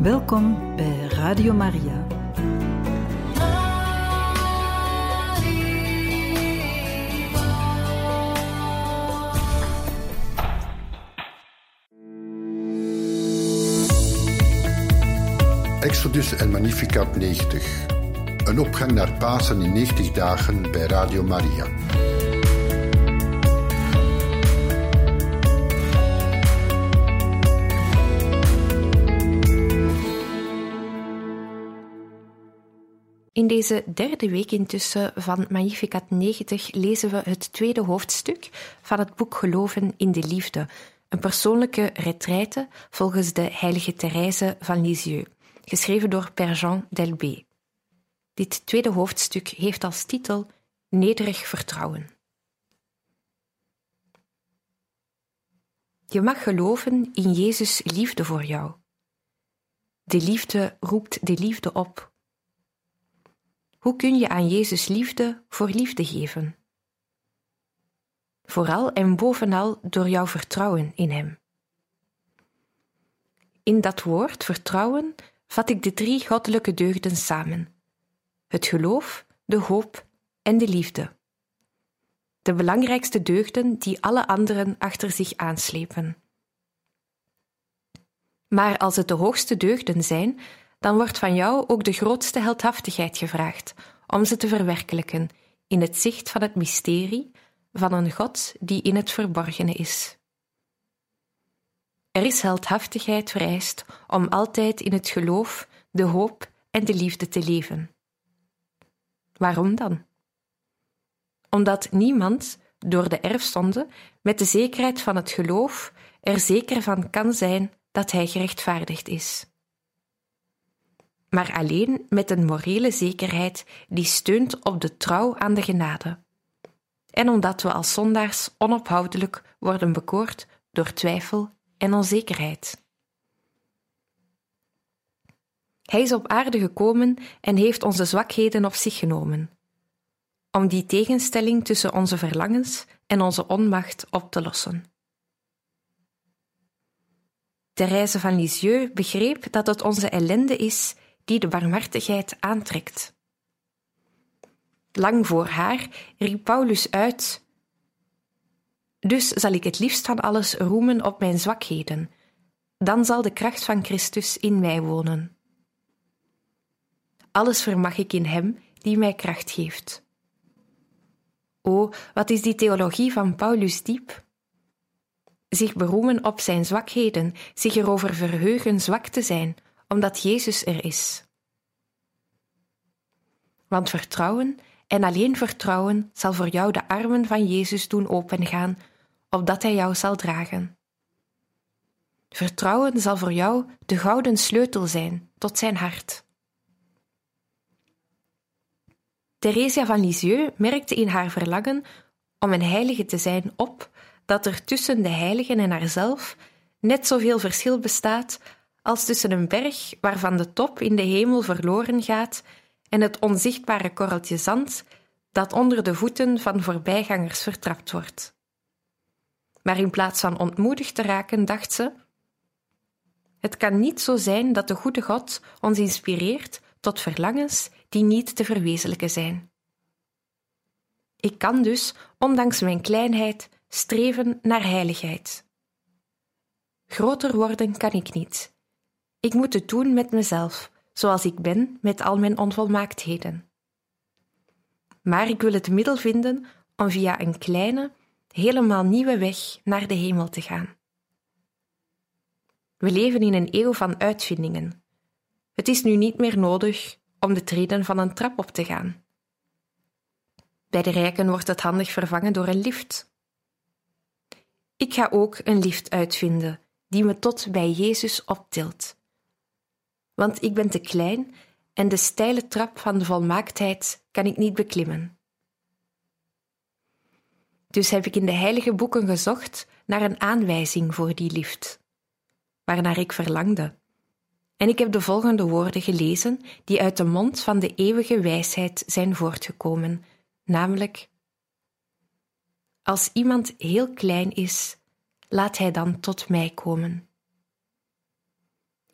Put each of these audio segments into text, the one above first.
Welkom bij Radio Maria. Exodus en Magnificat 90. Een opgang naar Pasen in 90 dagen bij Radio Maria. In deze derde week intussen van Magnificat 90 lezen we het tweede hoofdstuk van het boek Geloven in de Liefde, een persoonlijke retraite volgens de heilige Therese van Lisieux, geschreven door Père Jean Delbé. Dit tweede hoofdstuk heeft als titel Nederig vertrouwen. Je mag geloven in Jezus' liefde voor jou. De liefde roept de liefde op. Hoe kun je aan Jezus liefde voor liefde geven? Vooral en bovenal door jouw vertrouwen in Hem. In dat woord vertrouwen vat ik de drie goddelijke deugden samen: het geloof, de hoop en de liefde. De belangrijkste deugden die alle anderen achter zich aanslepen. Maar als het de hoogste deugden zijn, dan wordt van jou ook de grootste heldhaftigheid gevraagd om ze te verwerkelijken in het zicht van het mysterie van een God die in het verborgene is. Er is heldhaftigheid vereist om altijd in het geloof, de hoop en de liefde te leven. Waarom dan? Omdat niemand door de erfzonde met de zekerheid van het geloof er zeker van kan zijn dat hij gerechtvaardigd is maar alleen met een morele zekerheid die steunt op de trouw aan de genade. En omdat we als zondaars onophoudelijk worden bekoord door twijfel en onzekerheid. Hij is op aarde gekomen en heeft onze zwakheden op zich genomen, om die tegenstelling tussen onze verlangens en onze onmacht op te lossen. Therese van Lisieux begreep dat het onze ellende is die de barmhartigheid aantrekt. Lang voor haar riep Paulus uit: Dus zal ik het liefst van alles roemen op mijn zwakheden, dan zal de kracht van Christus in mij wonen. Alles vermag ik in Hem die mij kracht geeft. O, wat is die theologie van Paulus diep? Zich beroemen op zijn zwakheden, zich erover verheugen zwak te zijn, omdat Jezus er is. Want vertrouwen en alleen vertrouwen zal voor jou de armen van Jezus doen opengaan, opdat Hij jou zal dragen. Vertrouwen zal voor jou de gouden sleutel zijn tot zijn hart. Theresia van Lisieux merkte in haar verlangen om een heilige te zijn op dat er tussen de heiligen en haarzelf net zoveel verschil bestaat als tussen een berg waarvan de top in de hemel verloren gaat en het onzichtbare korreltje zand dat onder de voeten van voorbijgangers vertrapt wordt. Maar in plaats van ontmoedigd te raken, dacht ze: Het kan niet zo zijn dat de goede God ons inspireert tot verlangens die niet te verwezenlijken zijn. Ik kan dus, ondanks mijn kleinheid, streven naar heiligheid. Groter worden kan ik niet, ik moet het doen met mezelf, zoals ik ben met al mijn onvolmaaktheden. Maar ik wil het middel vinden om via een kleine, helemaal nieuwe weg naar de hemel te gaan. We leven in een eeuw van uitvindingen. Het is nu niet meer nodig om de treden van een trap op te gaan. Bij de rijken wordt het handig vervangen door een lift. Ik ga ook een lift uitvinden die me tot bij Jezus optilt want ik ben te klein en de steile trap van de volmaaktheid kan ik niet beklimmen. Dus heb ik in de heilige boeken gezocht naar een aanwijzing voor die lift, waarnaar ik verlangde. En ik heb de volgende woorden gelezen die uit de mond van de eeuwige wijsheid zijn voortgekomen, namelijk: Als iemand heel klein is, laat hij dan tot mij komen.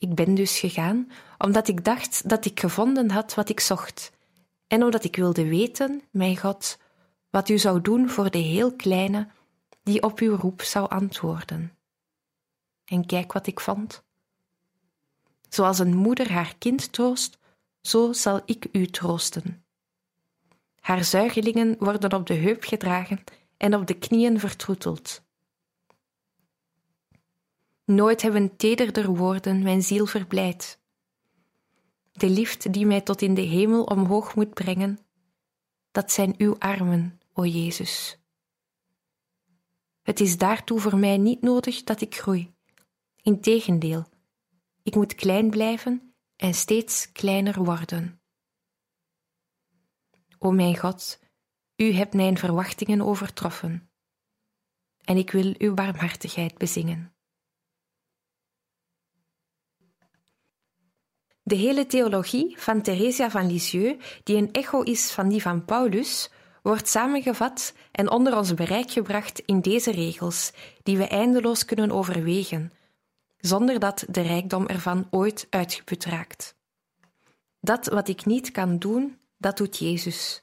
Ik ben dus gegaan omdat ik dacht dat ik gevonden had wat ik zocht, en omdat ik wilde weten, mijn God, wat u zou doen voor de heel kleine die op uw roep zou antwoorden. En kijk wat ik vond. Zoals een moeder haar kind troost, zo zal ik u troosten. Haar zuigelingen worden op de heup gedragen en op de knieën vertroeteld. Nooit hebben tederder woorden mijn ziel verblijd. De liefde die mij tot in de hemel omhoog moet brengen, dat zijn uw armen, o Jezus. Het is daartoe voor mij niet nodig dat ik groei. Integendeel, ik moet klein blijven en steeds kleiner worden. O mijn God, u hebt mijn verwachtingen overtroffen, en ik wil uw barmhartigheid bezingen. De hele theologie van Theresia van Lisieux, die een echo is van die van Paulus, wordt samengevat en onder ons bereik gebracht in deze regels, die we eindeloos kunnen overwegen, zonder dat de rijkdom ervan ooit uitgeput raakt. Dat wat ik niet kan doen, dat doet Jezus.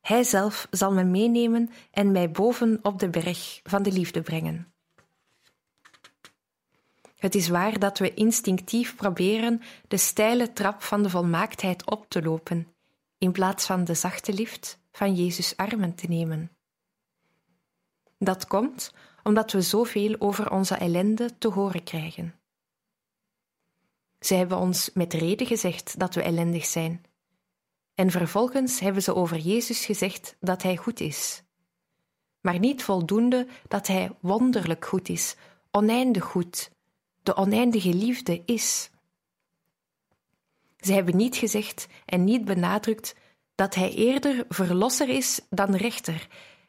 Hij zelf zal me meenemen en mij boven op de berg van de liefde brengen. Het is waar dat we instinctief proberen de steile trap van de volmaaktheid op te lopen, in plaats van de zachte lift van Jezus' armen te nemen. Dat komt omdat we zoveel over onze ellende te horen krijgen. Ze hebben ons met reden gezegd dat we ellendig zijn. En vervolgens hebben ze over Jezus gezegd dat Hij goed is. Maar niet voldoende dat Hij wonderlijk goed is, oneindig goed, de oneindige liefde is. Ze hebben niet gezegd en niet benadrukt dat Hij eerder verlosser is dan rechter,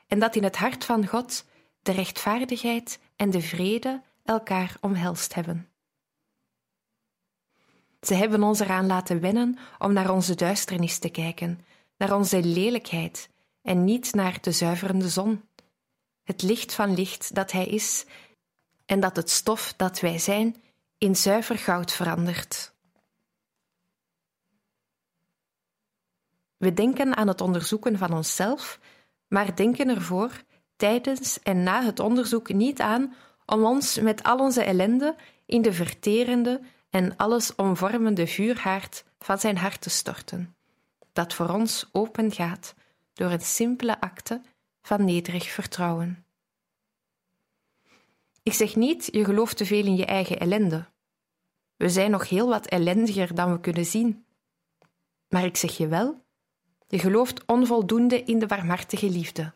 en dat in het hart van God de rechtvaardigheid en de vrede elkaar omhelst hebben. Ze hebben ons eraan laten wennen om naar onze duisternis te kijken, naar onze lelijkheid en niet naar de zuiverende zon, het licht van licht dat Hij is en dat het stof dat wij zijn in zuiver goud verandert. We denken aan het onderzoeken van onszelf, maar denken ervoor tijdens en na het onderzoek niet aan om ons met al onze ellende in de verterende en alles omvormende vuurhaard van zijn hart te storten, dat voor ons opengaat door een simpele acte van nederig vertrouwen. Ik zeg niet, je gelooft te veel in je eigen ellende. We zijn nog heel wat ellendiger dan we kunnen zien. Maar ik zeg je wel, je gelooft onvoldoende in de barmhartige liefde.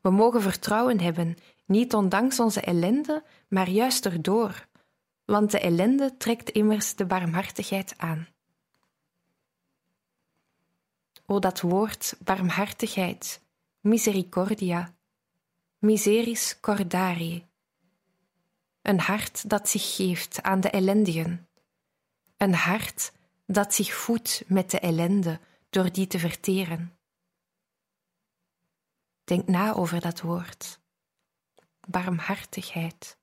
We mogen vertrouwen hebben, niet ondanks onze ellende, maar juist erdoor, want de ellende trekt immers de barmhartigheid aan. O dat woord barmhartigheid, misericordia, miseris cordari. Een hart dat zich geeft aan de ellendigen. Een hart dat zich voedt met de ellende door die te verteren. Denk na over dat woord. Barmhartigheid.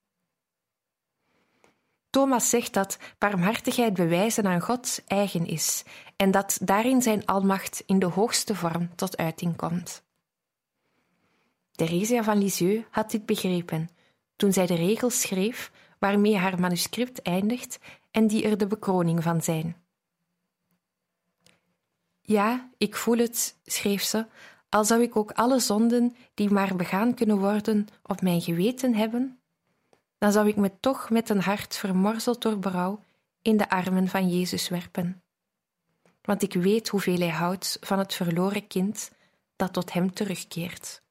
Thomas zegt dat barmhartigheid bewijzen aan God eigen is en dat daarin zijn almacht in de hoogste vorm tot uiting komt. Theresia van Lisieux had dit begrepen toen zij de regels schreef waarmee haar manuscript eindigt en die er de bekroning van zijn. Ja, ik voel het, schreef ze, al zou ik ook alle zonden die maar begaan kunnen worden op mijn geweten hebben, dan zou ik me toch met een hart vermorzeld door berouw in de armen van Jezus werpen. Want ik weet hoeveel hij houdt van het verloren kind dat tot hem terugkeert.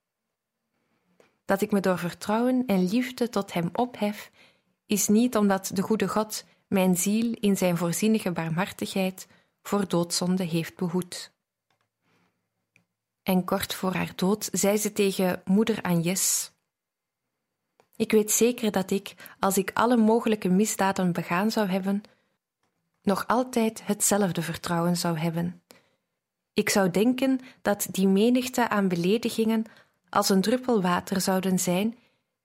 Dat ik me door vertrouwen en liefde tot hem ophef, is niet omdat de goede God mijn ziel in zijn voorzienige barmhartigheid voor doodzonde heeft behoed. En kort voor haar dood zei ze tegen moeder Agnes: Ik weet zeker dat ik, als ik alle mogelijke misdaden begaan zou hebben, nog altijd hetzelfde vertrouwen zou hebben. Ik zou denken dat die menigte aan beledigingen als een druppel water zouden zijn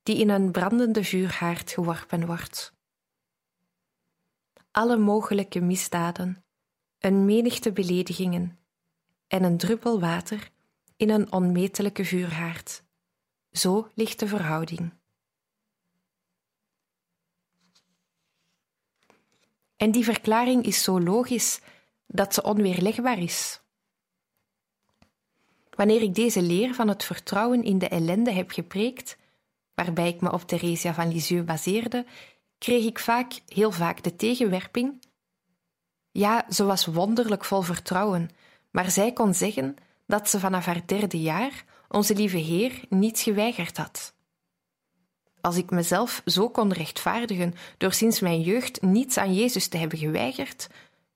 die in een brandende vuurhaard geworpen wordt. alle mogelijke misdaden, een menigte beledigingen en een druppel water in een onmetelijke vuurhaard. Zo ligt de verhouding. En die verklaring is zo logisch dat ze onweerlegbaar is. Wanneer ik deze leer van het vertrouwen in de ellende heb gepreekt, waarbij ik me op Theresia van Lisieux baseerde, kreeg ik vaak, heel vaak de tegenwerping. Ja, ze was wonderlijk vol vertrouwen, maar zij kon zeggen dat ze vanaf haar derde jaar onze lieve Heer niets geweigerd had. Als ik mezelf zo kon rechtvaardigen door sinds mijn jeugd niets aan Jezus te hebben geweigerd,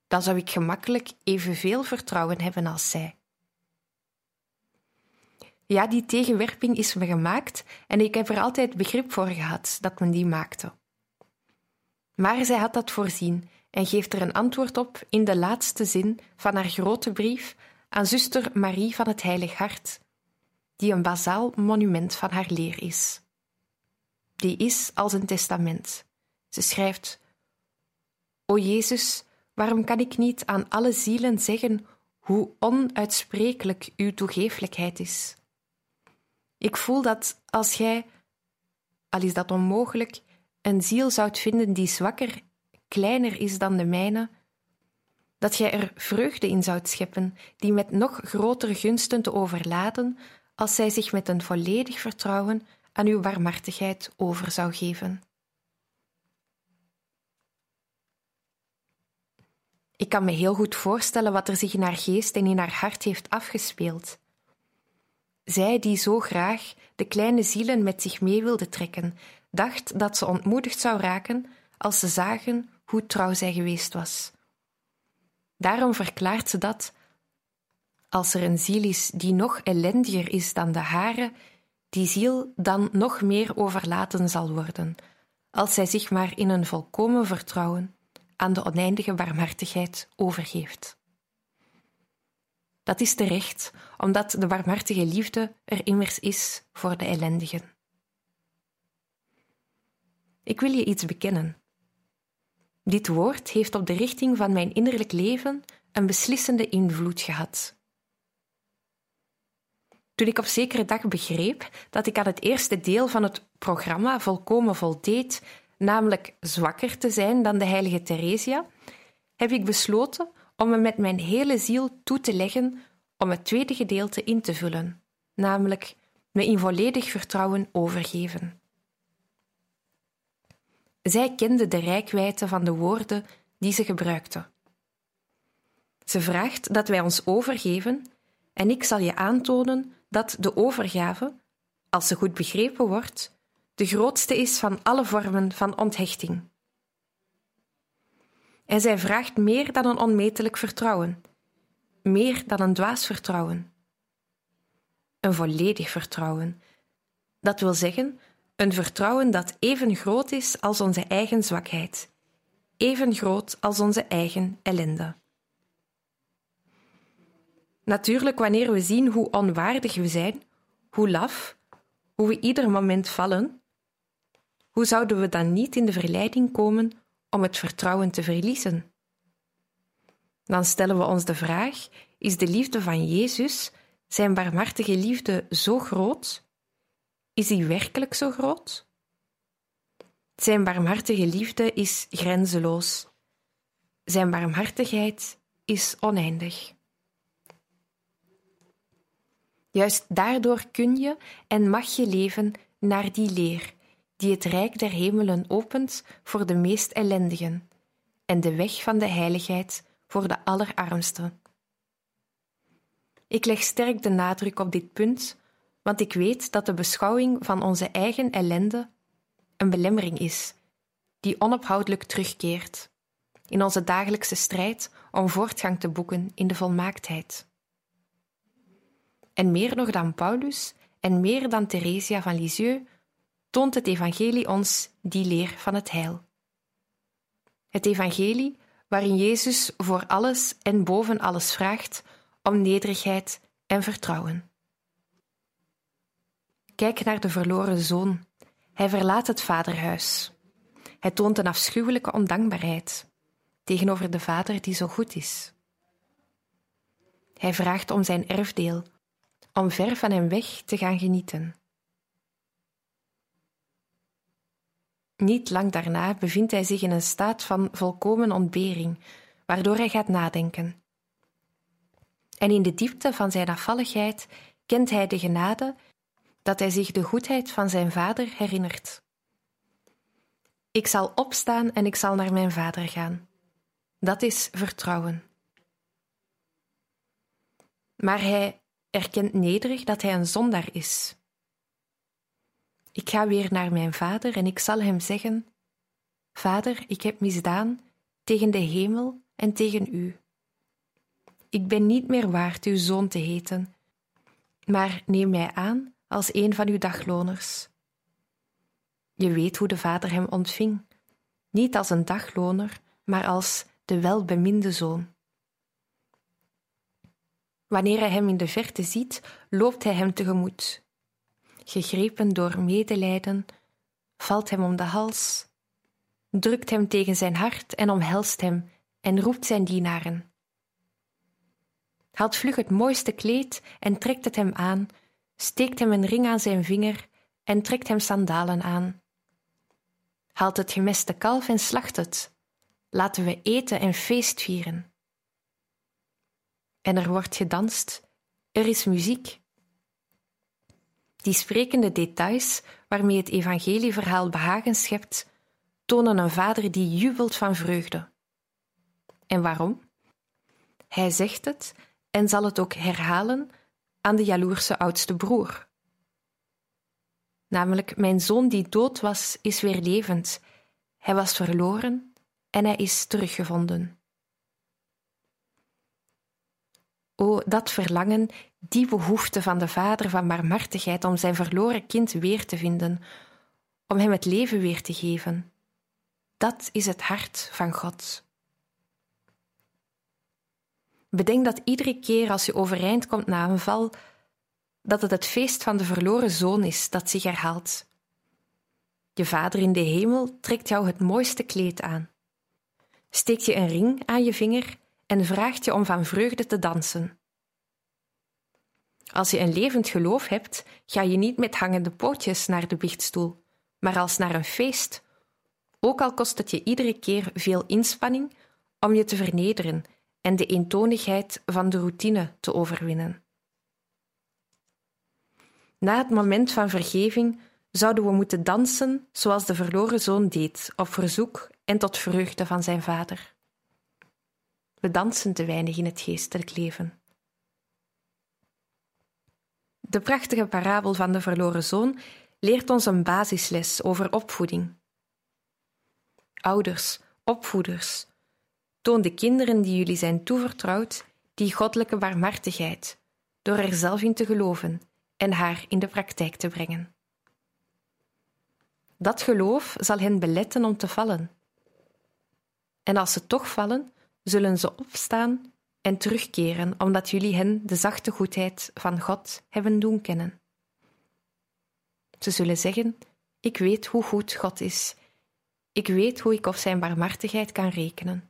dan zou ik gemakkelijk evenveel vertrouwen hebben als zij. Ja, die tegenwerping is me gemaakt en ik heb er altijd begrip voor gehad dat men die maakte. Maar zij had dat voorzien en geeft er een antwoord op in de laatste zin van haar grote brief aan zuster Marie van het Heilig Hart, die een bazaal monument van haar leer is. Die is als een testament. Ze schrijft: O Jezus, waarom kan ik niet aan alle zielen zeggen hoe onuitsprekelijk uw toegeeflijkheid is? Ik voel dat als gij, al is dat onmogelijk, een ziel zoudt vinden die zwakker, kleiner is dan de mijne, dat gij er vreugde in zoudt scheppen, die met nog grotere gunsten te overladen, als zij zich met een volledig vertrouwen aan uw barmhartigheid over zou geven. Ik kan me heel goed voorstellen wat er zich in haar geest en in haar hart heeft afgespeeld. Zij die zo graag de kleine zielen met zich mee wilde trekken, dacht dat ze ontmoedigd zou raken als ze zagen hoe trouw zij geweest was. Daarom verklaart ze dat als er een ziel is die nog ellendiger is dan de hare, die ziel dan nog meer overlaten zal worden, als zij zich maar in een volkomen vertrouwen aan de oneindige barmhartigheid overgeeft. Dat is terecht, omdat de barmhartige liefde er immers is voor de ellendigen. Ik wil je iets bekennen. Dit woord heeft op de richting van mijn innerlijk leven een beslissende invloed gehad. Toen ik op zekere dag begreep dat ik aan het eerste deel van het programma volkomen voldeed, namelijk zwakker te zijn dan de heilige Theresia, heb ik besloten om me met mijn hele ziel toe te leggen om het tweede gedeelte in te vullen, namelijk me in volledig vertrouwen overgeven. Zij kende de rijkwijde van de woorden die ze gebruikte. Ze vraagt dat wij ons overgeven en ik zal je aantonen dat de overgave, als ze goed begrepen wordt, de grootste is van alle vormen van onthechting. En zij vraagt meer dan een onmetelijk vertrouwen, meer dan een dwaas vertrouwen. Een volledig vertrouwen. Dat wil zeggen, een vertrouwen dat even groot is als onze eigen zwakheid, even groot als onze eigen ellende. Natuurlijk, wanneer we zien hoe onwaardig we zijn, hoe laf, hoe we ieder moment vallen, hoe zouden we dan niet in de verleiding komen om het vertrouwen te verliezen? Dan stellen we ons de vraag: is de liefde van Jezus, zijn barmhartige liefde, zo groot? Is die werkelijk zo groot? Zijn barmhartige liefde is grenzeloos. Zijn barmhartigheid is oneindig. Juist daardoor kun je en mag je leven naar die leer, die het rijk der hemelen opent voor de meest ellendigen, en de weg van de heiligheid voor de allerarmsten. Ik leg sterk de nadruk op dit punt, want ik weet dat de beschouwing van onze eigen ellende een belemmering is, die onophoudelijk terugkeert in onze dagelijkse strijd om voortgang te boeken in de volmaaktheid. En meer nog dan Paulus en meer dan Theresia van Lisieux toont het Evangelie ons die leer van het heil. Het Evangelie waarin Jezus voor alles en boven alles vraagt om nederigheid en vertrouwen. Kijk naar de verloren zoon. Hij verlaat het vaderhuis. Hij toont een afschuwelijke ondankbaarheid. tegenover de vader die zo goed is. Hij vraagt om zijn erfdeel, om ver van hem weg te gaan genieten. Niet lang daarna bevindt hij zich in een staat van volkomen ontbering, waardoor hij gaat nadenken. En in de diepte van zijn afvalligheid kent hij de genade dat hij zich de goedheid van zijn vader herinnert. Ik zal opstaan en ik zal naar mijn vader gaan. Dat is vertrouwen. Maar hij erkent nederig dat hij een zondaar is. Ik ga weer naar mijn vader en ik zal hem zeggen: Vader, ik heb misdaan tegen de hemel en tegen u. Ik ben niet meer waard uw zoon te heten, maar neem mij aan als een van uw dagloners. Je weet hoe de vader hem ontving, niet als een dagloner, maar als de welbeminde zoon. Wanneer hij hem in de verte ziet, loopt hij hem tegemoet. Gegrepen door medelijden, valt hem om de hals, drukt hem tegen zijn hart en omhelst hem en roept zijn dienaren. Haalt vlug het mooiste kleed en trekt het hem aan, steekt hem een ring aan zijn vinger en trekt hem sandalen aan. Haalt het gemeste kalf en slacht het. Laten we eten en feest vieren. En er wordt gedanst, er is muziek. Die sprekende details waarmee het evangelieverhaal behagen schept, tonen een vader die jubelt van vreugde. En waarom? Hij zegt het en zal het ook herhalen aan de jaloerse oudste broer. Namelijk, mijn zoon die dood was, is weer levend. Hij was verloren en hij is teruggevonden. O, dat verlangen, die behoefte van de vader van barmhartigheid om zijn verloren kind weer te vinden, om hem het leven weer te geven. Dat is het hart van God. Bedenk dat iedere keer als je overeind komt na een val, dat het het feest van de verloren zoon is dat zich herhaalt. Je vader in de hemel trekt jou het mooiste kleed aan, steekt je een ring aan je vinger en vraagt je om van vreugde te dansen. Als je een levend geloof hebt, ga je niet met hangende pootjes naar de biechtstoel, maar als naar een feest, ook al kost het je iedere keer veel inspanning om je te vernederen en de eentonigheid van de routine te overwinnen. Na het moment van vergeving zouden we moeten dansen zoals de verloren zoon deed, op verzoek en tot vreugde van zijn vader. We dansen te weinig in het geestelijk leven. De prachtige parabel van de verloren zoon leert ons een basisles over opvoeding. Ouders, opvoeders, toon de kinderen die jullie zijn toevertrouwd die goddelijke barmhartigheid, door er zelf in te geloven en haar in de praktijk te brengen. Dat geloof zal hen beletten om te vallen. En als ze toch vallen, zullen ze opstaan en terugkeren, omdat jullie hen de zachte goedheid van God hebben doen kennen. Ze zullen zeggen: Ik weet hoe goed God is. Ik weet hoe ik op zijn barmhartigheid kan rekenen.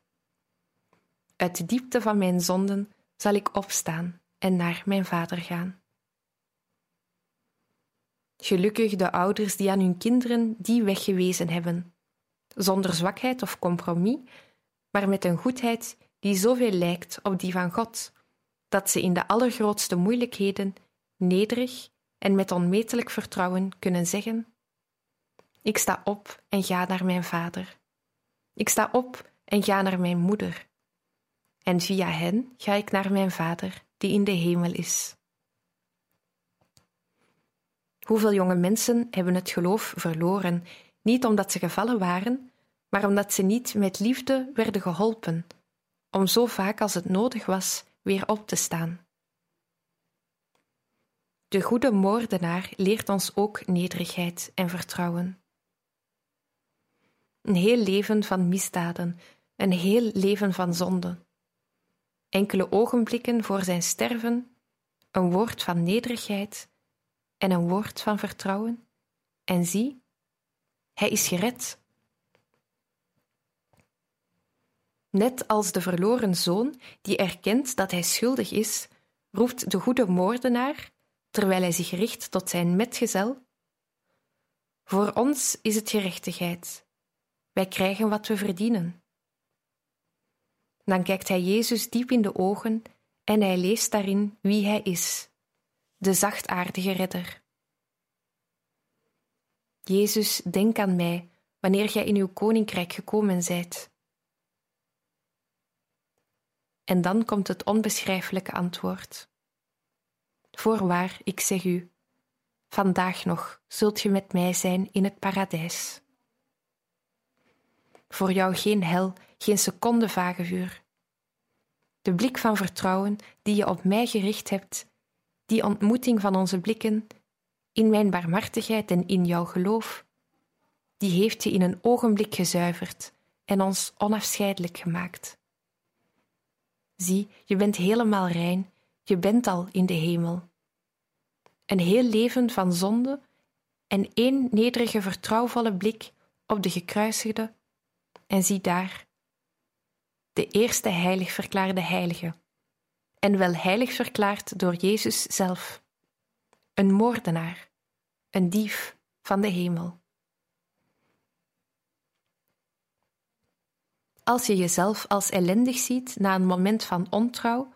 Uit de diepte van mijn zonden zal ik opstaan en naar mijn vader gaan. Gelukkig de ouders die aan hun kinderen die weg gewezen hebben, zonder zwakheid of compromis, maar met een goedheid die zoveel lijkt op die van God, dat ze in de allergrootste moeilijkheden nederig en met onmetelijk vertrouwen kunnen zeggen: Ik sta op en ga naar mijn vader. Ik sta op en ga naar mijn moeder. En via hen ga ik naar mijn vader die in de hemel is. Hoeveel jonge mensen hebben het geloof verloren, niet omdat ze gevallen waren, maar omdat ze niet met liefde werden geholpen, om zo vaak als het nodig was weer op te staan. De goede moordenaar leert ons ook nederigheid en vertrouwen. Een heel leven van misdaden, een heel leven van zonde. Enkele ogenblikken voor zijn sterven, een woord van nederigheid en een woord van vertrouwen, en zie, hij is gered. Net als de verloren zoon die erkent dat hij schuldig is, roept de goede moordenaar, terwijl hij zich richt tot zijn metgezel: Voor ons is het gerechtigheid. Wij krijgen wat we verdienen. Dan kijkt hij Jezus diep in de ogen en hij leest daarin wie hij is, de zachtaardige redder. Jezus, denk aan mij wanneer gij in uw koninkrijk gekomen zijt. En dan komt het onbeschrijfelijke antwoord. Voorwaar, ik zeg u, vandaag nog zult je met mij zijn in het paradijs. Voor jou geen hel, geen seconde vagevuur. De blik van vertrouwen die je op mij gericht hebt, die ontmoeting van onze blikken, in mijn barmhartigheid en in jouw geloof, die heeft je in een ogenblik gezuiverd en ons onafscheidelijk gemaakt. Zie, je bent helemaal rein, je bent al in de hemel. Een heel leven van zonde en één nederige, vertrouwvolle blik op de gekruisigde, en zie daar, de eerste heilig verklaarde heilige, en wel heilig verklaard door Jezus zelf, een moordenaar, een dief van de hemel. Als je jezelf als ellendig ziet na een moment van ontrouw,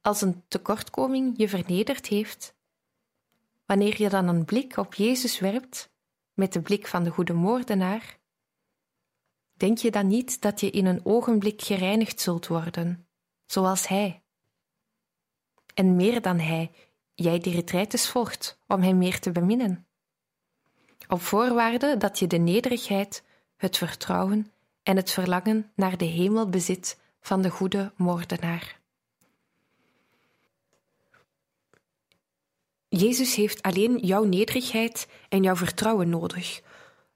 als een tekortkoming je vernederd heeft, wanneer je dan een blik op Jezus werpt, met de blik van de goede moordenaar, denk je dan niet dat je in een ogenblik gereinigd zult worden, zoals Hij? En meer dan Hij, jij die retreites volgt om Hem meer te beminnen. Op voorwaarde dat je de nederigheid, het vertrouwen en het verlangen naar de hemel bezit van de goede moordenaar. Jezus heeft alleen jouw nederigheid en jouw vertrouwen nodig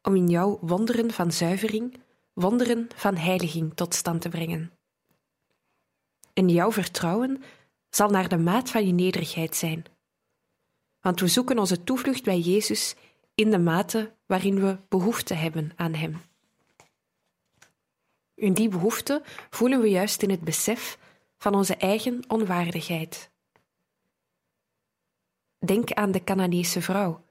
om in jou wonderen van zuivering, wonderen van heiliging tot stand te brengen. En jouw vertrouwen zal naar de maat van je nederigheid zijn. Want we zoeken onze toevlucht bij Jezus in de mate waarin we behoefte hebben aan Hem. In die behoefte voelen we juist in het besef van onze eigen onwaardigheid. Denk aan de Canaanese vrouw.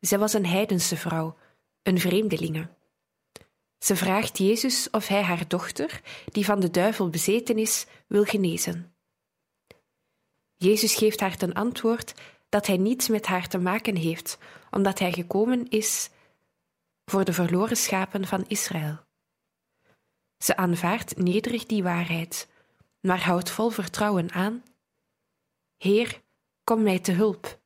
Zij was een heidense vrouw, een vreemdelinge. Ze vraagt Jezus of hij haar dochter, die van de duivel bezeten is, wil genezen. Jezus geeft haar ten antwoord dat hij niets met haar te maken heeft, omdat hij gekomen is voor de verloren schapen van Israël. Ze aanvaardt nederig die waarheid, maar houdt vol vertrouwen aan: Heer, kom mij te hulp.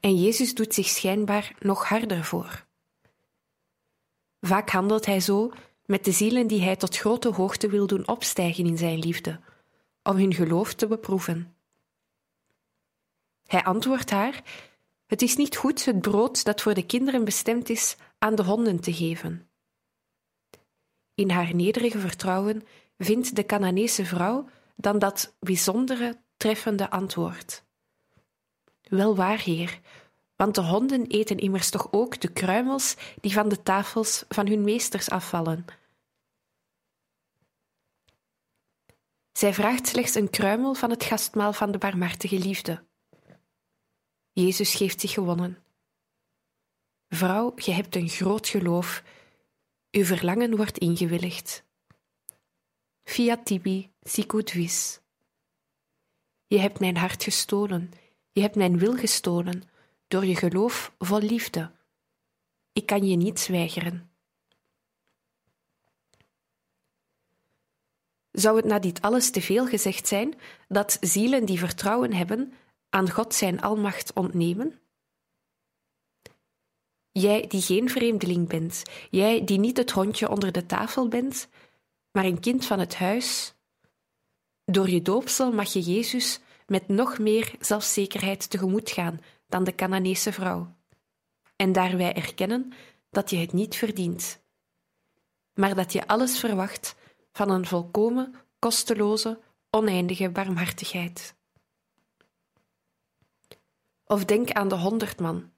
En Jezus doet zich schijnbaar nog harder voor. Vaak handelt hij zo met de zielen die hij tot grote hoogte wil doen opstijgen in zijn liefde, om hun geloof te beproeven. Hij antwoordt haar: Het is niet goed het brood dat voor de kinderen bestemd is aan de honden te geven. In haar nederige vertrouwen vindt de Canaanese vrouw dan dat bijzondere, treffende antwoord. Wel waar, heer, want de honden eten immers toch ook de kruimels die van de tafels van hun meesters afvallen. Zij vraagt slechts een kruimel van het gastmaal van de barmhartige liefde. Jezus geeft zich gewonnen. Vrouw, je hebt een groot geloof, uw verlangen wordt ingewilligd. Fiat tibi sicut vis. Je hebt mijn hart gestolen, je hebt mijn wil gestolen, door je geloof vol liefde. Ik kan je niets weigeren. Zou het na dit alles te veel gezegd zijn dat zielen die vertrouwen hebben aan God zijn almacht ontnemen? Jij die geen vreemdeling bent, jij die niet het hondje onder de tafel bent, maar een kind van het huis. Door je doopsel mag je Jezus met nog meer zelfzekerheid tegemoet gaan dan de Canaanese vrouw. En daar wij erkennen dat je het niet verdient, maar dat je alles verwacht van een volkomen, kosteloze, oneindige barmhartigheid. Of denk aan de honderd man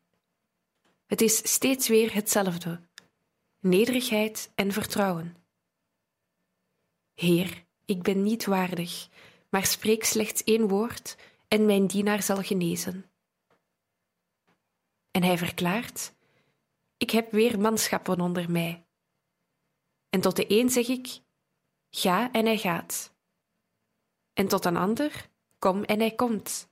het is steeds weer hetzelfde: nederigheid en vertrouwen, Heer, ik ben niet waardig, maar spreek slechts één woord en mijn dienaar zal genezen. En hij verklaart: Ik heb weer manschappen onder mij. En tot de een zeg ik: Ga en hij gaat. En tot een ander: Kom en hij komt.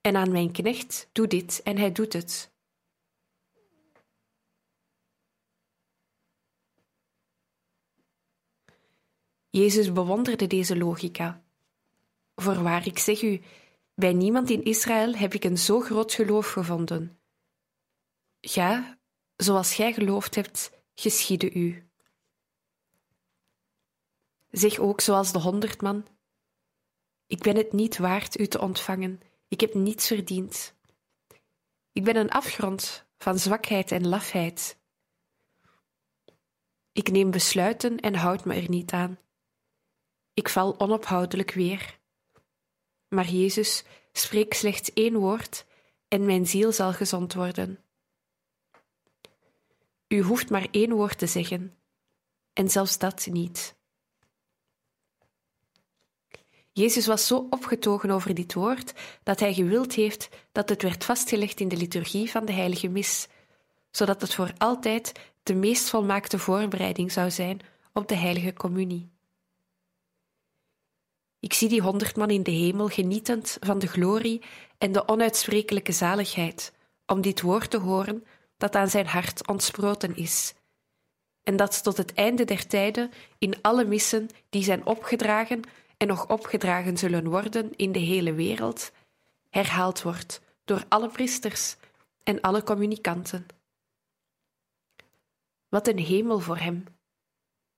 En aan mijn knecht: Doe dit en hij doet het. Jezus bewonderde deze logica. Voorwaar, ik zeg u, bij niemand in Israël heb ik een zo groot geloof gevonden. Ga, zoals gij geloofd hebt, geschiede u. Zeg ook zoals de honderd man: Ik ben het niet waard u te ontvangen, ik heb niets verdiend. Ik ben een afgrond van zwakheid en lafheid. Ik neem besluiten en houd me er niet aan. Ik val onophoudelijk weer. Maar Jezus, spreek slechts één woord en mijn ziel zal gezond worden. U hoeft maar één woord te zeggen, en zelfs dat niet. Jezus was zo opgetogen over dit woord dat hij gewild heeft dat het werd vastgelegd in de liturgie van de heilige mis, zodat het voor altijd de meest volmaakte voorbereiding zou zijn op de heilige communie. Ik zie die honderd man in de hemel genietend van de glorie en de onuitsprekelijke zaligheid, om dit woord te horen dat aan zijn hart ontsproten is. En dat tot het einde der tijden in alle missen die zijn opgedragen en nog opgedragen zullen worden in de hele wereld, herhaald wordt door alle priesters en alle communicanten. Wat een hemel voor hem!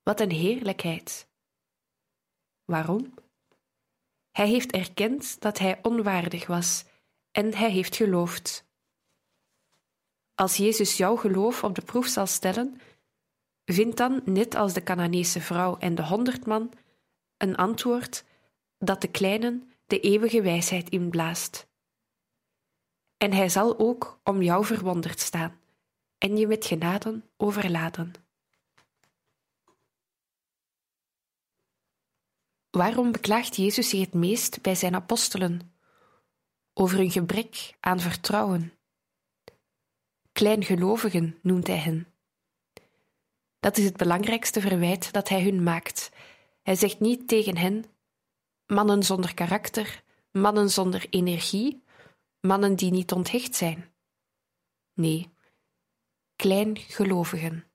Wat een heerlijkheid! Waarom? Hij heeft erkend dat hij onwaardig was en hij heeft geloofd. Als Jezus jouw geloof op de proef zal stellen, vind dan, net als de Canaanese vrouw en de honderdman, een antwoord dat de kleinen de eeuwige wijsheid inblaast. En hij zal ook om jou verwonderd staan en je met genaden overladen. Waarom beklaagt Jezus zich het meest bij zijn apostelen? Over hun gebrek aan vertrouwen. Kleingelovigen noemt hij hen. Dat is het belangrijkste verwijt dat hij hun maakt. Hij zegt niet tegen hen: mannen zonder karakter, mannen zonder energie, mannen die niet onthecht zijn. Nee, kleingelovigen.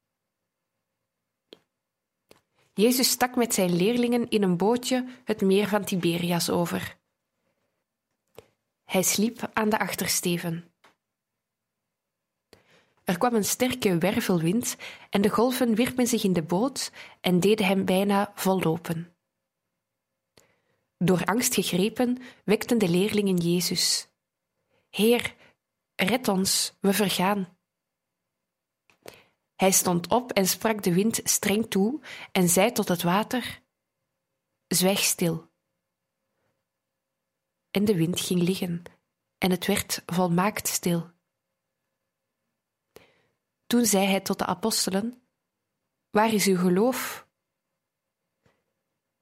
Jezus stak met zijn leerlingen in een bootje het meer van Tiberias over. Hij sliep aan de achtersteven. Er kwam een sterke wervelwind en de golven wierpen zich in de boot en deden hem bijna vollopen. Door angst gegrepen wekten de leerlingen Jezus. Heer, red ons, we vergaan. Hij stond op en sprak de wind streng toe en zei tot het water: Zwijg stil. En de wind ging liggen en het werd volmaakt stil. Toen zei hij tot de apostelen: Waar is uw geloof?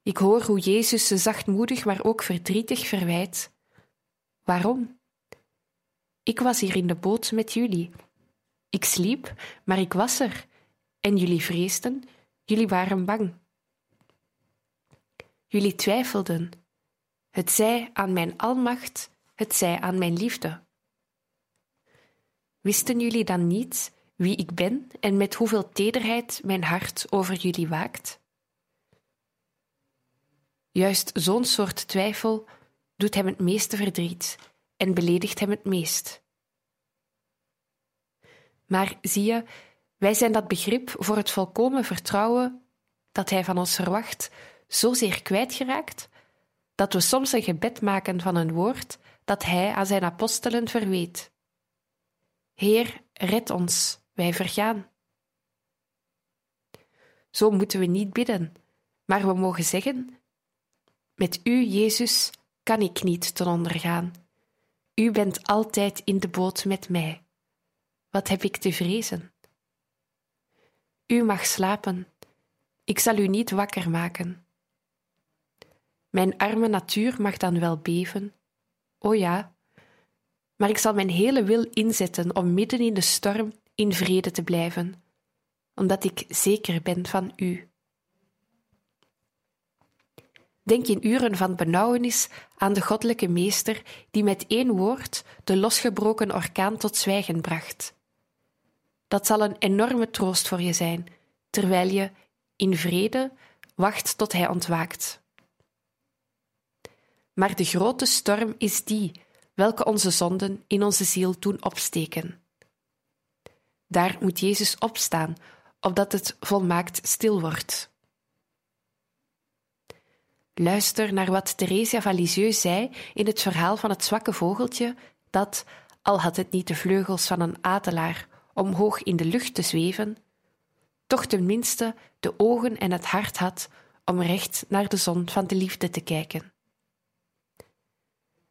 Ik hoor hoe Jezus ze zachtmoedig, maar ook verdrietig verwijt. Waarom? Ik was hier in de boot met jullie ik sliep, maar ik was er. En jullie vreesden, jullie waren bang. Jullie twijfelden. Het zij aan mijn almacht, het zij aan mijn liefde. Wisten jullie dan niet wie ik ben en met hoeveel tederheid mijn hart over jullie waakt? Juist zo'n soort twijfel doet hem het meeste verdriet en beledigt hem het meest. Maar zie je, wij zijn dat begrip voor het volkomen vertrouwen dat Hij van ons verwacht zozeer kwijtgeraakt, dat we soms een gebed maken van een woord dat Hij aan Zijn apostelen verweet. Heer, red ons, wij vergaan. Zo moeten we niet bidden, maar we mogen zeggen: Met U, Jezus, kan ik niet ten onder gaan. U bent altijd in de boot met mij. Wat heb ik te vrezen? U mag slapen, ik zal u niet wakker maken. Mijn arme natuur mag dan wel beven. O ja, maar ik zal mijn hele wil inzetten om midden in de storm in vrede te blijven, omdat ik zeker ben van u. Denk in uren van benauwenis aan de goddelijke meester die met één woord de losgebroken orkaan tot zwijgen bracht. Dat zal een enorme troost voor je zijn, terwijl je in vrede wacht tot hij ontwaakt. Maar de grote storm is die welke onze zonden in onze ziel doen opsteken. Daar moet Jezus opstaan, opdat het volmaakt stil wordt. Luister naar wat Theresia van Lisieux zei in het verhaal van het zwakke vogeltje dat, al had het niet de vleugels van een adelaar om hoog in de lucht te zweven, toch tenminste de ogen en het hart had om recht naar de zon van de liefde te kijken.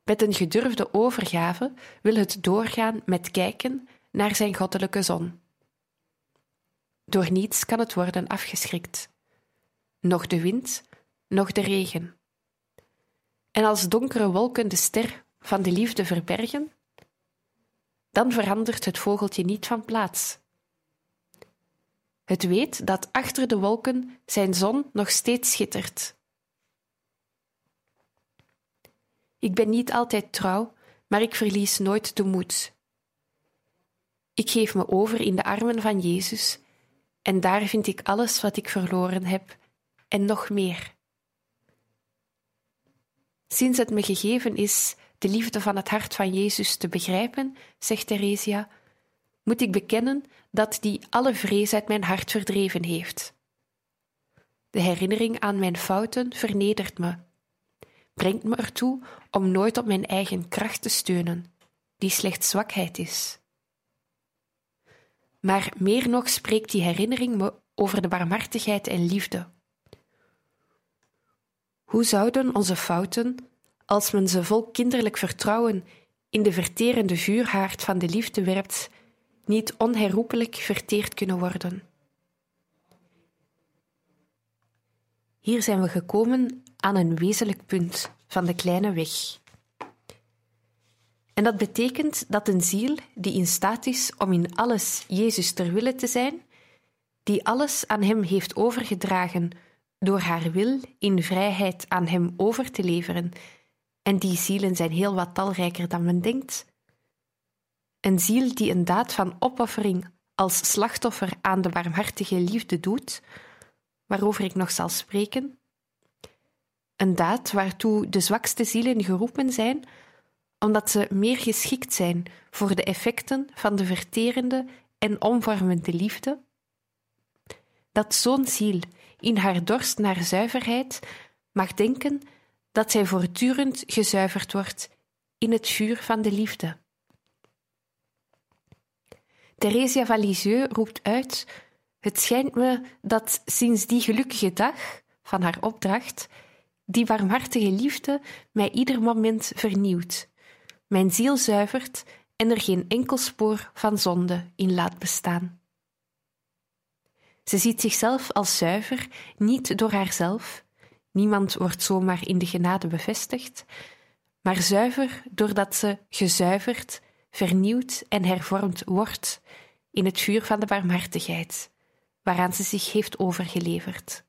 Met een gedurfde overgave wil het doorgaan met kijken naar zijn goddelijke zon. Door niets kan het worden afgeschrikt, noch de wind, noch de regen. En als donkere wolken de ster van de liefde verbergen, dan verandert het vogeltje niet van plaats. Het weet dat achter de wolken zijn zon nog steeds schittert. Ik ben niet altijd trouw, maar ik verlies nooit de moed. Ik geef me over in de armen van Jezus, en daar vind ik alles wat ik verloren heb en nog meer. Sinds het me gegeven is de liefde van het hart van Jezus te begrijpen, zegt Theresia, moet ik bekennen dat die alle vrees uit mijn hart verdreven heeft. De herinnering aan mijn fouten vernedert me, brengt me ertoe om nooit op mijn eigen kracht te steunen, die slechts zwakheid is. Maar meer nog spreekt die herinnering me over de barmhartigheid en liefde. Hoe zouden onze fouten, als men ze vol kinderlijk vertrouwen in de verterende vuurhaard van de liefde werpt, niet onherroepelijk verteerd kunnen worden? Hier zijn we gekomen aan een wezenlijk punt van de kleine weg. En dat betekent dat een ziel die in staat is om in alles Jezus ter wille te zijn, die alles aan Hem heeft overgedragen door haar wil in vrijheid aan Hem over te leveren, en die zielen zijn heel wat talrijker dan men denkt. Een ziel die een daad van opoffering als slachtoffer aan de barmhartige liefde doet, waarover ik nog zal spreken. Een daad waartoe de zwakste zielen geroepen zijn, omdat ze meer geschikt zijn voor de effecten van de verterende en omvormende liefde. Dat zo'n ziel in haar dorst naar zuiverheid mag denken dat zij voortdurend gezuiverd wordt in het vuur van de liefde. Theresia van Lisieux roept uit het schijnt me dat sinds die gelukkige dag van haar opdracht, die warmhartige liefde mij ieder moment vernieuwt, mijn ziel zuivert en er geen enkel spoor van zonde in laat bestaan. Ze ziet zichzelf als zuiver, niet door haarzelf, niemand wordt zomaar in de genade bevestigd, maar zuiver doordat ze gezuiverd, vernieuwd en hervormd wordt in het vuur van de barmhartigheid waaraan ze zich heeft overgeleverd.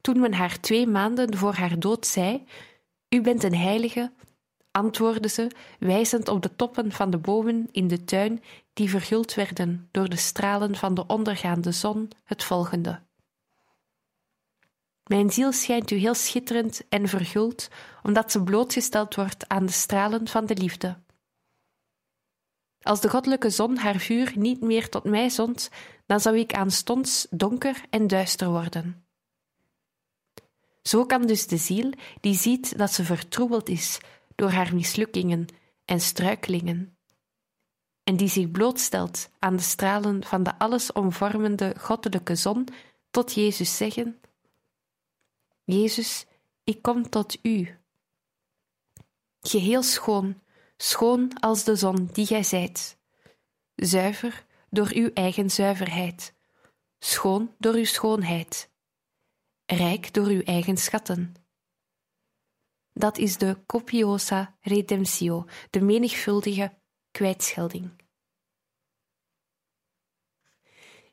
Toen men haar twee maanden voor haar dood zei: U bent een heilige, antwoordde ze, wijzend op de toppen van de bomen in de tuin die verguld werden door de stralen van de ondergaande zon, het volgende. Mijn ziel schijnt u heel schitterend en verguld, omdat ze blootgesteld wordt aan de stralen van de liefde. Als de goddelijke zon haar vuur niet meer tot mij zond, dan zou ik aanstonds donker en duister worden. Zo kan dus de ziel, die ziet dat ze vertroebeld is door haar mislukkingen en struikelingen, en die zich blootstelt aan de stralen van de allesomvormende goddelijke zon, tot Jezus zeggen: Jezus, ik kom tot u. Geheel schoon, schoon als de zon die gij zijt, zuiver door uw eigen zuiverheid, schoon door uw schoonheid, rijk door uw eigen schatten. Dat is de copiosa redemptio, de menigvuldige kwijtschelding.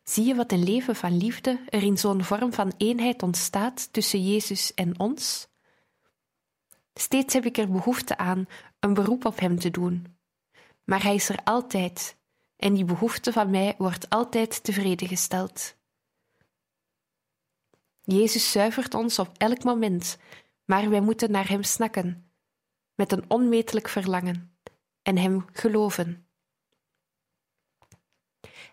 Zie je wat een leven van liefde er in zo'n vorm van eenheid ontstaat tussen Jezus en ons? Steeds heb ik er behoefte aan een beroep op Hem te doen. Maar Hij is er altijd, en die behoefte van mij wordt altijd tevreden gesteld. Jezus zuivert ons op elk moment, maar wij moeten naar Hem snakken, met een onmetelijk verlangen, en Hem geloven.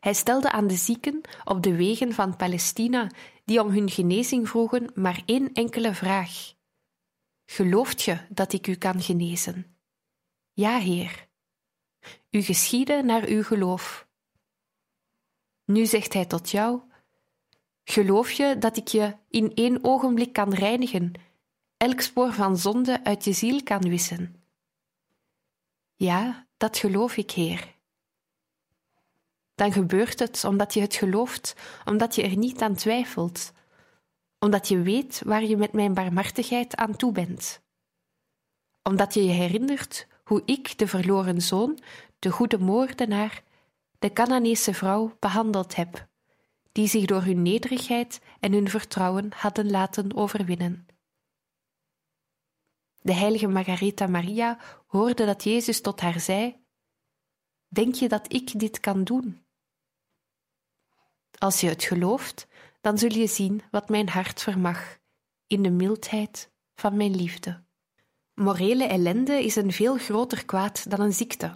Hij stelde aan de zieken op de wegen van Palestina, die om hun genezing vroegen, maar één enkele vraag: Gelooft je dat ik u kan genezen? Ja, Heer. U geschiede naar uw geloof. Nu zegt hij tot jou: Geloof je dat ik je in één ogenblik kan reinigen, elk spoor van zonde uit je ziel kan wissen? Ja, dat geloof ik, Heer. Dan gebeurt het omdat je het gelooft, omdat je er niet aan twijfelt, omdat je weet waar je met mijn barmhartigheid aan toe bent, omdat je je herinnert hoe ik, de verloren zoon, de goede moordenaar, de Canaanese vrouw behandeld heb die zich door hun nederigheid en hun vertrouwen hadden laten overwinnen. De heilige Margaretha Maria hoorde dat Jezus tot haar zei: Denk je dat ik dit kan doen? Als je het gelooft, dan zul je zien wat mijn hart vermag in de mildheid van mijn liefde. Morele ellende is een veel groter kwaad dan een ziekte.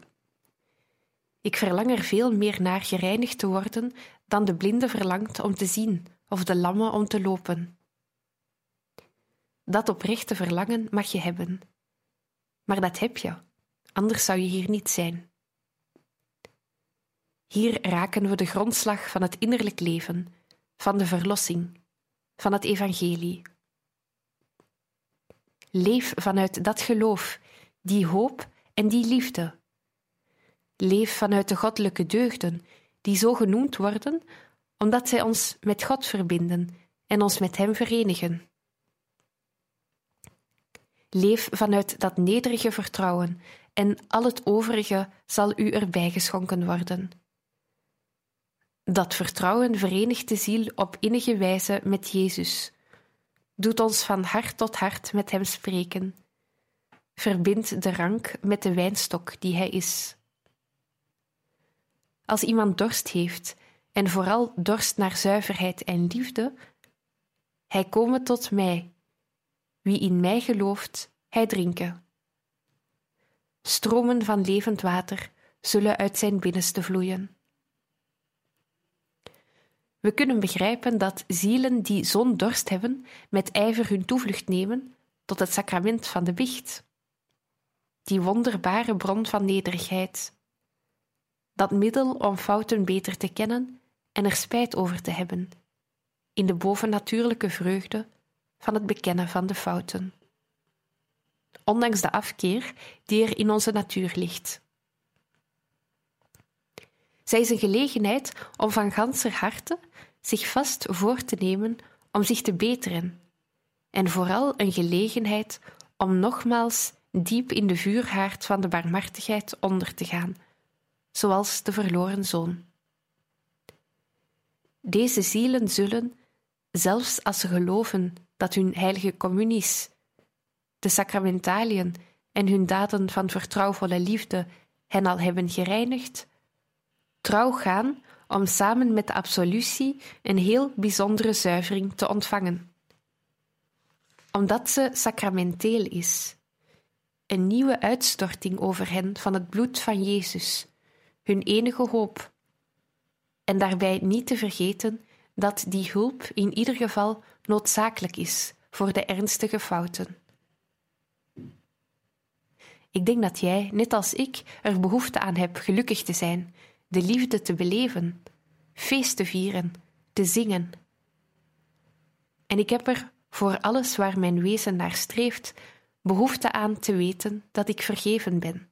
Ik verlang er veel meer naar gereinigd te worden dan de blinde verlangt om te zien of de lamme om te lopen. Dat oprechte verlangen mag je hebben. Maar dat heb je, anders zou je hier niet zijn. Hier raken we de grondslag van het innerlijk leven, van de verlossing, van het evangelie. Leef vanuit dat geloof, die hoop en die liefde. Leef vanuit de goddelijke deugden die zo genoemd worden omdat zij ons met God verbinden en ons met Hem verenigen. Leef vanuit dat nederige vertrouwen en al het overige zal u erbij geschonken worden. Dat vertrouwen verenigt de ziel op innige wijze met Jezus, doet ons van hart tot hart met Hem spreken, verbindt de rank met de wijnstok die Hij is. Als iemand dorst heeft, en vooral dorst naar zuiverheid en liefde, hij komen tot mij. Wie in mij gelooft, hij drinken. Stromen van levend water zullen uit zijn binnenste vloeien. We kunnen begrijpen dat zielen die zo'n dorst hebben, met ijver hun toevlucht nemen tot het sacrament van de biecht. Die wonderbare bron van nederigheid, dat middel om fouten beter te kennen en er spijt over te hebben, in de bovennatuurlijke vreugde van het bekennen van de fouten. Ondanks de afkeer die er in onze natuur ligt. Zij is een gelegenheid om van ganser harte zich vast voor te nemen om zich te beteren, en vooral een gelegenheid om nogmaals diep in de vuurhaard van de barmhartigheid onder te gaan zoals de verloren zoon. Deze zielen zullen, zelfs als ze geloven dat hun heilige communies, de sacramentaliën en hun daden van vertrouwvolle liefde hen al hebben gereinigd, trouw gaan om samen met de absolutie een heel bijzondere zuivering te ontvangen. Omdat ze sacramenteel is, een nieuwe uitstorting over hen van het bloed van Jezus, hun enige hoop. En daarbij niet te vergeten dat die hulp in ieder geval noodzakelijk is voor de ernstige fouten. Ik denk dat jij, net als ik, er behoefte aan hebt gelukkig te zijn, de liefde te beleven, feest te vieren, te zingen. En ik heb er voor alles waar mijn wezen naar streeft, behoefte aan te weten dat ik vergeven ben.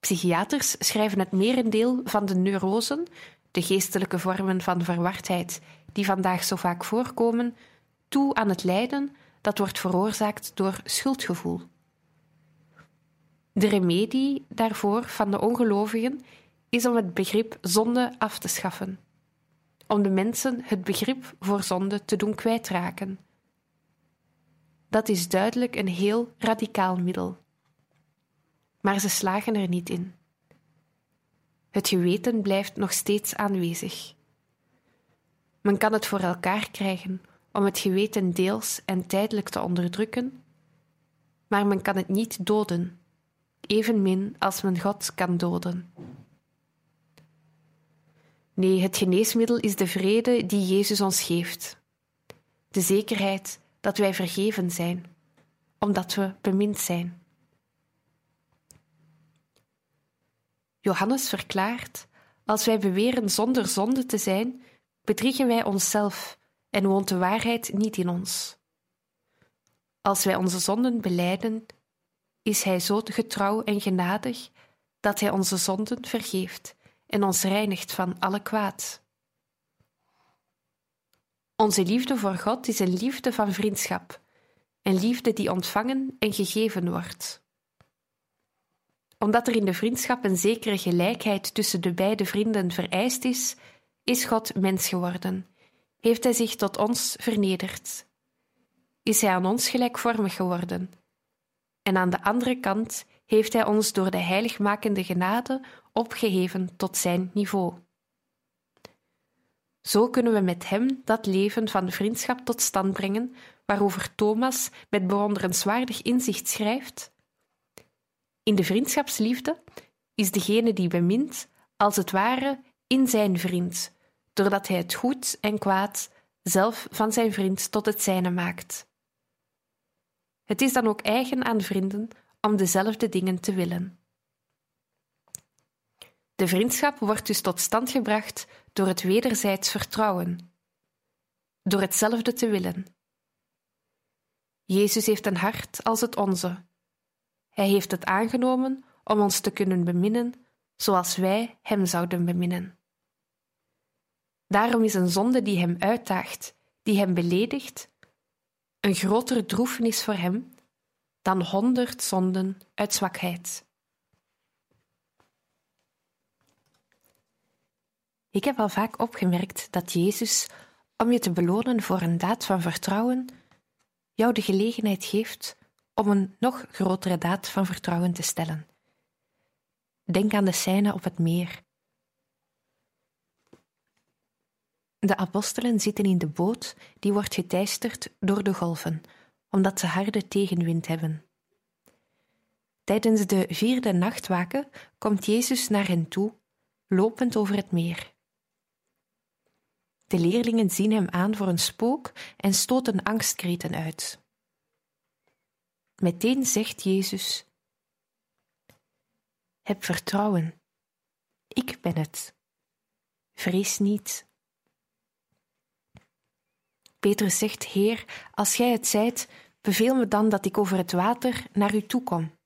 Psychiaters schrijven het merendeel van de neurosen, de geestelijke vormen van verwardheid die vandaag zo vaak voorkomen, toe aan het lijden dat wordt veroorzaakt door schuldgevoel. De remedie daarvoor van de ongelovigen is om het begrip zonde af te schaffen, om de mensen het begrip voor zonde te doen kwijtraken. Dat is duidelijk een heel radicaal middel. Maar ze slagen er niet in. Het geweten blijft nog steeds aanwezig. Men kan het voor elkaar krijgen om het geweten deels en tijdelijk te onderdrukken, maar men kan het niet doden, evenmin als men God kan doden. Nee, het geneesmiddel is de vrede die Jezus ons geeft, de zekerheid dat wij vergeven zijn, omdat we bemind zijn. Johannes verklaart: Als wij beweren zonder zonde te zijn, bedriegen wij onszelf en woont de waarheid niet in ons. Als wij onze zonden belijden, is Hij zo getrouw en genadig dat Hij onze zonden vergeeft en ons reinigt van alle kwaad. Onze liefde voor God is een liefde van vriendschap, een liefde die ontvangen en gegeven wordt. Omdat er in de vriendschap een zekere gelijkheid tussen de beide vrienden vereist is, is God mens geworden heeft Hij zich tot ons vernederd. Is Hij aan ons gelijkvormig geworden. En aan de andere kant heeft Hij ons door de heiligmakende genade opgeheven tot Zijn niveau. Zo kunnen we met Hem dat leven van vriendschap tot stand brengen, waarover Thomas met bewonderenswaardig inzicht schrijft. In de vriendschapsliefde is degene die bemint, als het ware, in zijn vriend, doordat hij het goed en kwaad zelf van zijn vriend tot het zijne maakt. Het is dan ook eigen aan vrienden om dezelfde dingen te willen. De vriendschap wordt dus tot stand gebracht door het wederzijds vertrouwen, door hetzelfde te willen. Jezus heeft een hart als het onze. Hij heeft het aangenomen om ons te kunnen beminnen zoals wij Hem zouden beminnen. Daarom is een zonde die hem uitdaagt, die hem beledigt, een grotere droefenis voor hem dan honderd zonden uit zwakheid. Ik heb al vaak opgemerkt dat Jezus, om je te belonen voor een daad van vertrouwen, jou de gelegenheid geeft om een nog grotere daad van vertrouwen te stellen. Denk aan de scène op het meer, De apostelen zitten in de boot die wordt geteisterd door de golven, omdat ze harde tegenwind hebben. Tijdens de vierde nachtwaken komt Jezus naar hen toe, lopend over het meer. De leerlingen zien hem aan voor een spook en stoten angstkreten uit. Meteen zegt Jezus: Heb vertrouwen, ik ben het. Vrees niet. Petrus zegt: Heer, als gij het zijt, beveel me dan dat ik over het water naar u toe kom.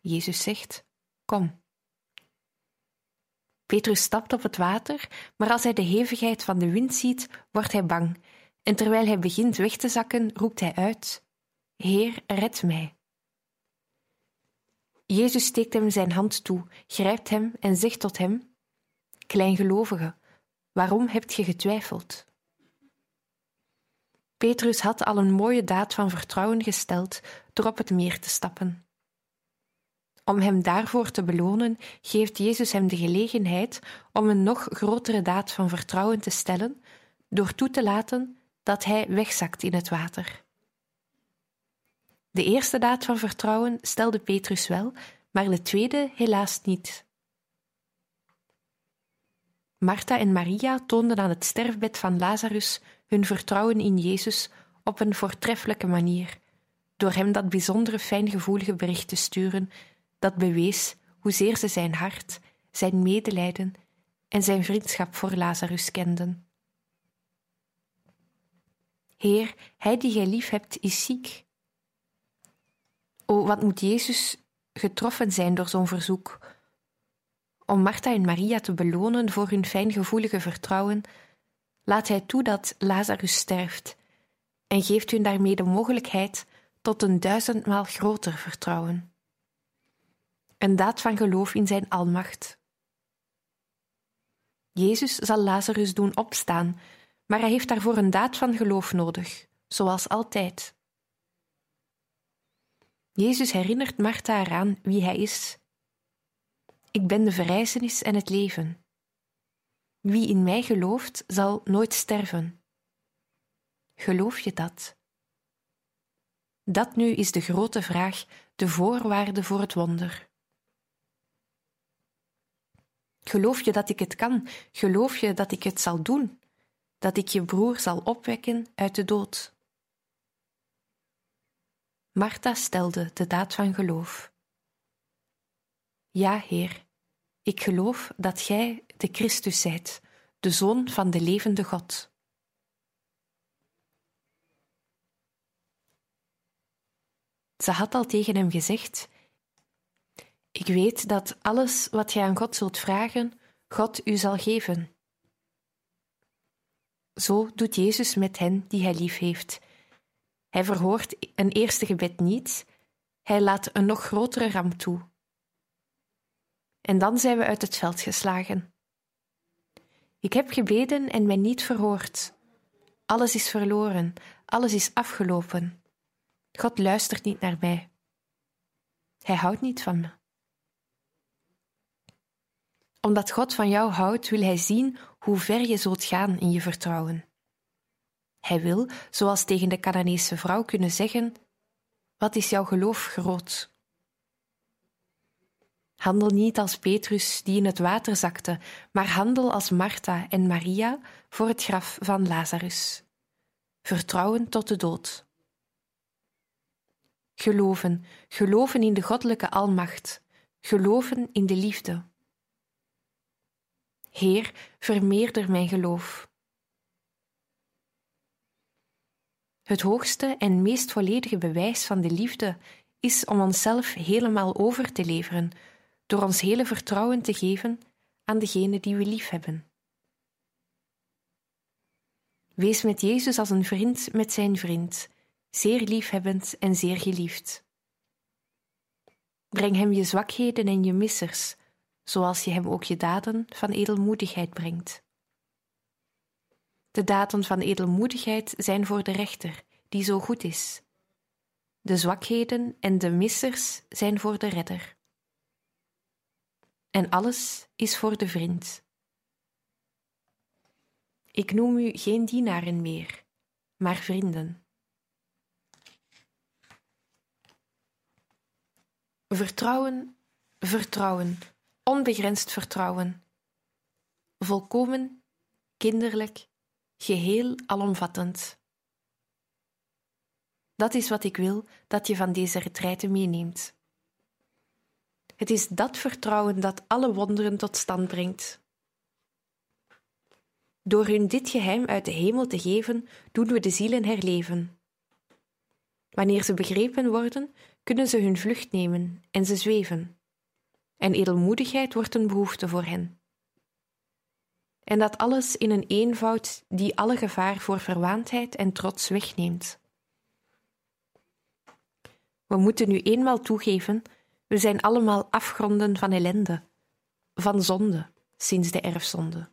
Jezus zegt: Kom. Petrus stapt op het water, maar als hij de hevigheid van de wind ziet, wordt hij bang, en terwijl hij begint weg te zakken, roept hij uit: Heer, red mij. Jezus steekt hem zijn hand toe, grijpt hem en zegt tot hem: Kleingelovige, waarom hebt je getwijfeld? Petrus had al een mooie daad van vertrouwen gesteld door op het meer te stappen. Om hem daarvoor te belonen, geeft Jezus hem de gelegenheid om een nog grotere daad van vertrouwen te stellen door toe te laten dat hij wegzakt in het water. De eerste daad van vertrouwen stelde Petrus wel, maar de tweede helaas niet. Martha en Maria toonden aan het sterfbed van Lazarus hun vertrouwen in Jezus op een voortreffelijke manier, door hem dat bijzondere fijngevoelige bericht te sturen dat bewees hoezeer ze zijn hart, zijn medelijden en zijn vriendschap voor Lazarus kenden. Heer, hij die gij lief hebt, is ziek. O, wat moet Jezus getroffen zijn door zo'n verzoek? Om Martha en Maria te belonen voor hun fijngevoelige vertrouwen, laat hij toe dat Lazarus sterft en geeft hun daarmee de mogelijkheid tot een duizendmaal groter vertrouwen. Een daad van geloof in zijn almacht. Jezus zal Lazarus doen opstaan, maar hij heeft daarvoor een daad van geloof nodig, zoals altijd. Jezus herinnert Martha eraan wie hij is. Ik ben de verrijzenis en het leven. Wie in mij gelooft, zal nooit sterven. Geloof je dat? Dat nu is de grote vraag, de voorwaarde voor het wonder. Geloof je dat ik het kan? Geloof je dat ik het zal doen? Dat ik je broer zal opwekken uit de dood? Martha stelde de daad van geloof. Ja, Heer, ik geloof dat Gij de Christus zijt, de Zoon van de levende God. Ze had al tegen hem gezegd: Ik weet dat alles wat gij aan God zult vragen, God u zal geven. Zo doet Jezus met hen die hij lief heeft. Hij verhoort een eerste gebed niet, hij laat een nog grotere ramp toe. En dan zijn we uit het veld geslagen. Ik heb gebeden en mij niet verhoord. Alles is verloren, alles is afgelopen. God luistert niet naar mij. Hij houdt niet van me. Omdat God van jou houdt, wil Hij zien hoe ver je zult gaan in je vertrouwen. Hij wil, zoals tegen de Canaanese vrouw, kunnen zeggen: Wat is jouw geloof groot? Handel niet als Petrus die in het water zakte, maar handel als Martha en Maria voor het graf van Lazarus. Vertrouwen tot de dood. Geloven, geloven in de goddelijke almacht, geloven in de liefde. Heer, vermeerder mijn geloof. Het hoogste en meest volledige bewijs van de liefde is om onszelf helemaal over te leveren, door ons hele vertrouwen te geven aan degene die we lief hebben. Wees met Jezus als een vriend met zijn vriend, zeer liefhebbend en zeer geliefd. Breng hem je zwakheden en je missers, zoals je hem ook je daden van edelmoedigheid brengt. De daden van edelmoedigheid zijn voor de rechter, die zo goed is. De zwakheden en de missers zijn voor de redder. En alles is voor de vriend. Ik noem u geen dienaren meer, maar vrienden. Vertrouwen, vertrouwen, onbegrensd vertrouwen. Volkomen, kinderlijk, geheel alomvattend. Dat is wat ik wil dat je van deze retraite meeneemt. Het is dat vertrouwen dat alle wonderen tot stand brengt. Door hun dit geheim uit de hemel te geven, doen we de zielen herleven. Wanneer ze begrepen worden, kunnen ze hun vlucht nemen en ze zweven. En edelmoedigheid wordt een behoefte voor hen. En dat alles in een eenvoud die alle gevaar voor verwaandheid en trots wegneemt. We moeten nu eenmaal toegeven, we zijn allemaal afgronden van ellende, van zonde, sinds de erfzonde.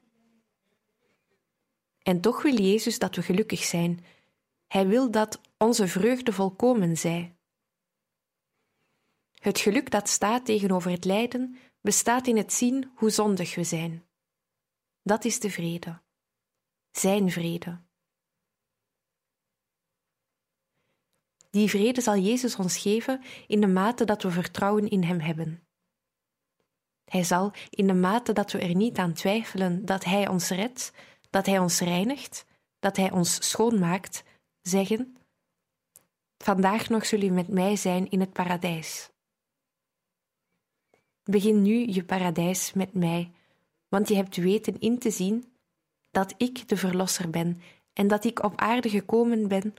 En toch wil Jezus dat we gelukkig zijn. Hij wil dat onze vreugde volkomen zij. Het geluk dat staat tegenover het lijden bestaat in het zien hoe zondig we zijn. Dat is de vrede. Zijn vrede. Die vrede zal Jezus ons geven in de mate dat we vertrouwen in Hem hebben. Hij zal, in de mate dat we er niet aan twijfelen dat Hij ons redt, dat Hij ons reinigt, dat Hij ons schoonmaakt, zeggen: Vandaag nog zul je met mij zijn in het paradijs. Begin nu je paradijs met mij, want je hebt weten in te zien dat ik de Verlosser ben en dat ik op aarde gekomen ben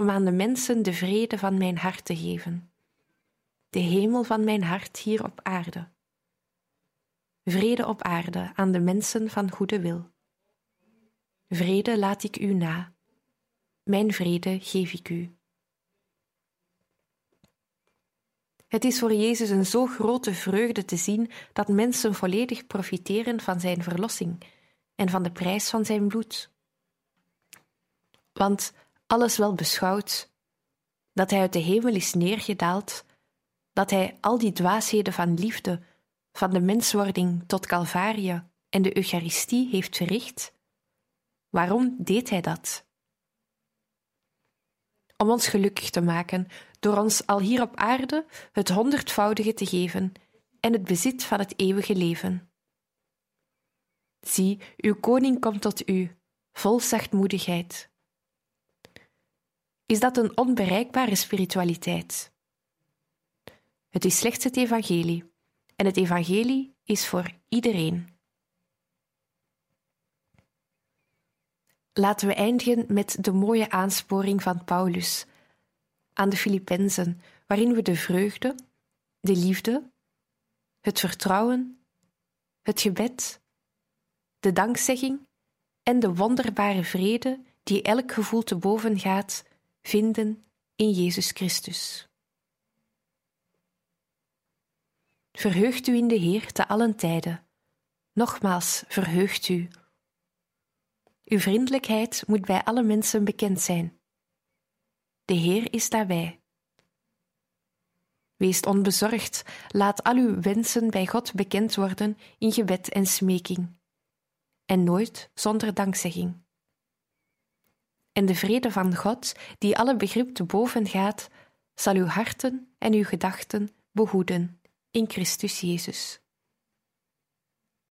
om aan de mensen de vrede van mijn hart te geven, de hemel van mijn hart hier op aarde. vrede op aarde aan de mensen van goede wil. Vrede laat ik u na, mijn vrede geef ik u. Het is voor Jezus een zo grote vreugde te zien dat mensen volledig profiteren van zijn verlossing en van de prijs van zijn bloed. Want alles wel beschouwd, dat hij uit de hemel is neergedaald, dat hij al die dwaasheden van liefde, van de menswording tot Calvaria en de Eucharistie heeft verricht, waarom deed hij dat? Om ons gelukkig te maken, door ons al hier op aarde het honderdvoudige te geven en het bezit van het eeuwige leven. Zie, uw koning komt tot u, vol zachtmoedigheid. Is dat een onbereikbare spiritualiteit? Het is slechts het evangelie, en het evangelie is voor iedereen. Laten we eindigen met de mooie aansporing van Paulus aan de Filippenzen, waarin we de vreugde, de liefde, het vertrouwen, het gebed, de dankzegging en de wonderbare vrede die elk gevoel te boven gaat, vinden in Jezus Christus. Verheugt u in de Heer te allen tijden. Nogmaals, verheugt u. Uw vriendelijkheid moet bij alle mensen bekend zijn. De Heer is daarbij. Wees onbezorgd, laat al uw wensen bij God bekend worden in gebed en smeking, en nooit zonder dankzegging. En de vrede van God, die alle begrip te boven gaat, zal uw harten en uw gedachten behoeden in Christus Jezus.